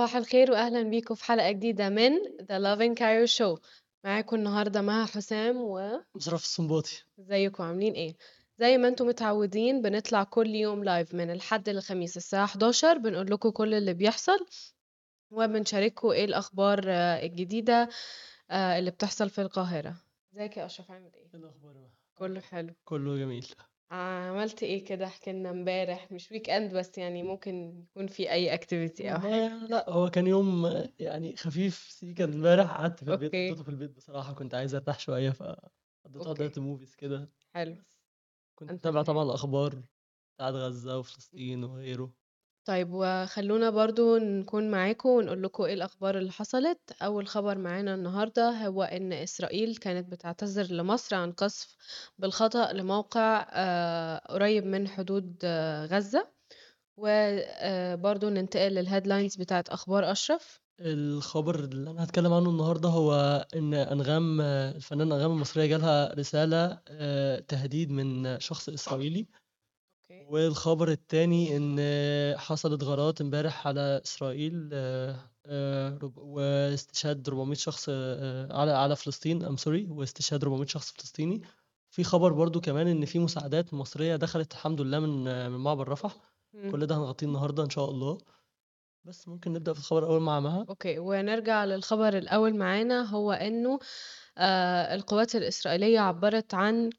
صباح الخير وأهلا بيكم في حلقة جديدة من The Love in Cairo Show. معاكم النهاردة مها حسام و أشرف السنباطي إزيكم؟ عاملين إيه؟ زي ما أنتم متعودين بنطلع كل يوم live من الحد للخميس الساعة 11 بنقول لكم كل اللي بيحصل وبنشارككم إيه الأخبار آه، الجديدة آه، اللي بتحصل في القاهرة. إزيك يا أشرف؟ عامل إيه؟ إيه الأخبار؟ كله حلو. كله جميل. عملت إيه كده؟ احكي لنا امبارح مش weekend بس يعني ممكن يكون في أي activity أو حاجة. والله لا هو كان يوم يعني خفيف سيكا امبارح قعدت في البيت okay. قضيته في البيت بصراحة كنت عايز أرتاح شوية فقضيتها أوكي. قضيت movies كده. حلو. كنت أنت متابع طبعا الأخبار بتاعت غزة وفلسطين وغيره. طيب وخلونا برضو نكون معاكم ونقول لكم إيه الأخبار اللي حصلت. أول خبر معانا النهاردة هو إن إسرائيل كانت بتعتذر لمصر عن قصف بالخطأ لموقع آه، قريب من حدود آه، غزة. وبرضو ننتقل لل headlines بتاعت أخبار أشرف. الخبر اللي أنا هتكلم عنه النهارده هو إن أنغام آه، الفنانة أنغام المصرية جالها رسالة آه، تهديد من شخص إسرائيلي. okay. والخبر التاني إن حصلت غارات إمبارح على إسرائيل آه، آه، رب- واستشهاد 400 شخص آه، على على فلسطين I'm sorry واستشهاد 400 شخص فلسطيني. في خبر برضو كمان إن في مساعدات مصرية دخلت الحمد لله من آه، من معبر رفح. مم. كل ده هنغطيه النهارده إن شاء الله. بس ممكن نبدأ في الخبر الأول مع مها. أوكي ونرجع للخبر الأول معانا. هو إنه آه، القوات الإسرائيلية عبرت عن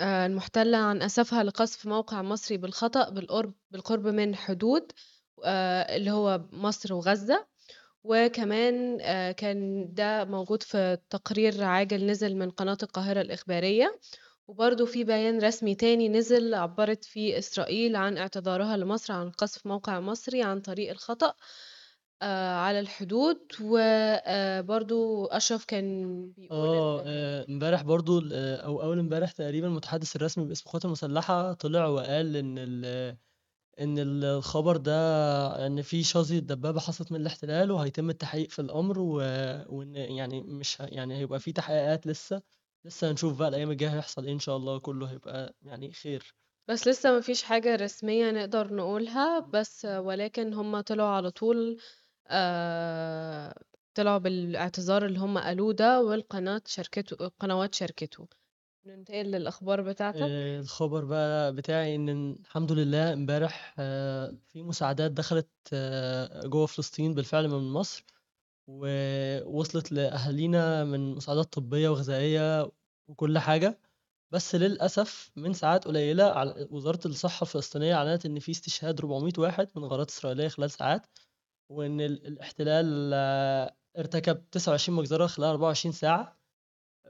آه، المحتلة عن أسفها لقصف موقع مصري بالخطأ بالقرب بالقرب من حدود آه، اللي هو مصر وغزة. وكمان آه، كان ده موجود في تقرير عاجل نزل من قناة القاهرة الإخبارية. وبرضه في بيان رسمي تاني نزل عبرت فيه إسرائيل عن اعتذارها لمصر عن قصف موقع مصري عن طريق الخطأ. آه، على الحدود وبرضه أشرف كان بيقول آه إن آه، امبارح برضو ال- آه، أو أول امبارح تقريبا المتحدث الرسمي باسم القوات المسلحة طلع وقال إن ال إن الخبر ده إن في شظية دبابة حصلت من الاحتلال وهيتم التحقيق في الأمر و... وإن يعني مش ه... يعني هيبقى في تحقيقات لسه لسه هنشوف بقى الأيام الجاية هيحصل إيه إن شاء الله كله هيبقى يعني خير. بس لسه ما فيش حاجة رسمية نقدر نقولها بس ولكن هم طلعوا على طول طلعوا بالاعتذار اللي هم قالوه ده والقناة شاركته القنوات شاركته. ننتقل للأخبار بتاعتك. الخبر بقى بتاعي إن الحمد لله امبارح في مساعدات دخلت جوه فلسطين بالفعل من مصر ووصلت لأهالينا من مساعدات طبية وغذائية وكل حاجة. بس للأسف من ساعات قليلة على- وزارة الصحة الفلسطينية أعلنت إن في استشهاد 400 واحد من غارات إسرائيلية خلال ساعات. ال- الاحتلال آه، ارتكب 29 مجزرة خلال 24 ساعة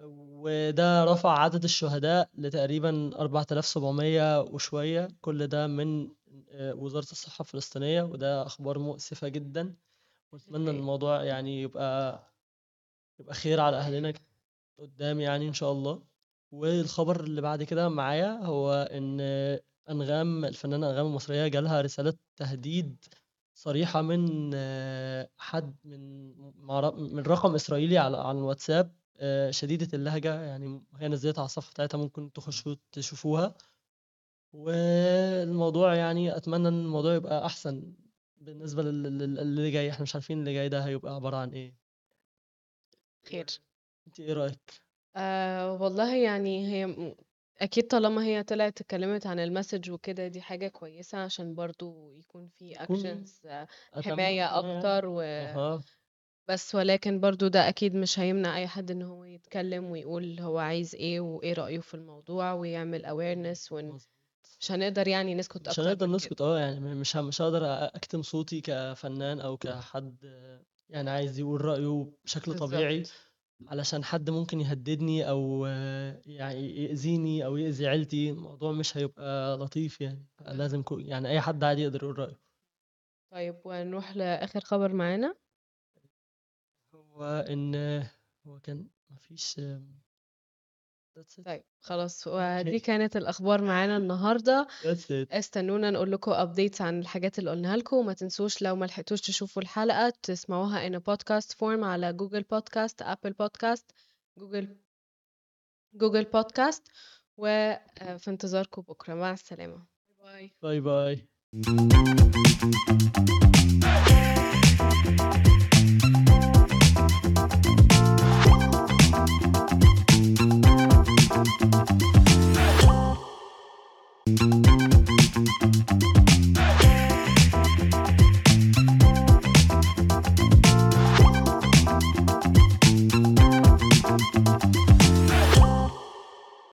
وده رفع عدد الشهداء لتقريبا 4700 وشوية كل ده من آه، وزارة الصحة الفلسطينية وده أخبار مؤسفة جدا. أوكي الموضوع يعني يبقى يبقى خير على أهلنا قدام يعني إن شاء الله. والخبر اللي بعد كده معايا هو إن أنغام الفنانة أنغام المصرية جالها رسالة تهديد صريحة من آه، حد من مع- من رقم إسرائيلي على على الواتساب آه، شديدة اللهجة يعني هي نزلتها على الصفحة بتاعتها ممكن تخشوا تشوفوها. والموضوع يعني أتمنى إن الموضوع يبقى أحسن بالنسبة لل- لل- اللي جاي إحنا مش عارفين اللي جاي ده هيبقى عبارة عن إيه. خير. أنت إيه رأيك؟ آه والله يعني هي م- أكيد طالما هي طلعت اتكلمت عن المسج وكده دي حاجة كويسة عشان برضو يكون في يكون actions آه، حماية أكتر و بس ولكن برضو ده أكيد مش هيمنع أي حد إن هو يتكلم ويقول هو عايز إيه وإيه رأيه في الموضوع ويعمل awareness ون... مش هنقدر يعني نسكت مش أكتر هنقدر من كده. نسكت آه يعني مش ه- مش هقدر أكتم صوتي كفنان أو كحد يعني عايز يقول رأيه بشكل طبيعي. بالظبط. علشان حد ممكن يهددني أو آه، يعني يأذيني أو يأذي عيلتي الموضوع مش هيبقى لطيف يعني. لازم يعني أي حد عادي يقدر يقول رأيه. طيب ونروح لآخر خبر معانا. هو إن هو كان مفيش it طيب خلاص. ودي كانت الأخبار معانا النهاردة. That's it. استنونا نقول لكم updates عن الحاجات اللي قلناها لكم. وما تنسوش لو ما لحقتوش تشوفوا الحلقة تسمعوها in a podcast form على جوجل Podcasts أبل Podcasts جوجل جوجل Podcasts وفي انتظاركم بكرة. مع السلامة. bye bye bye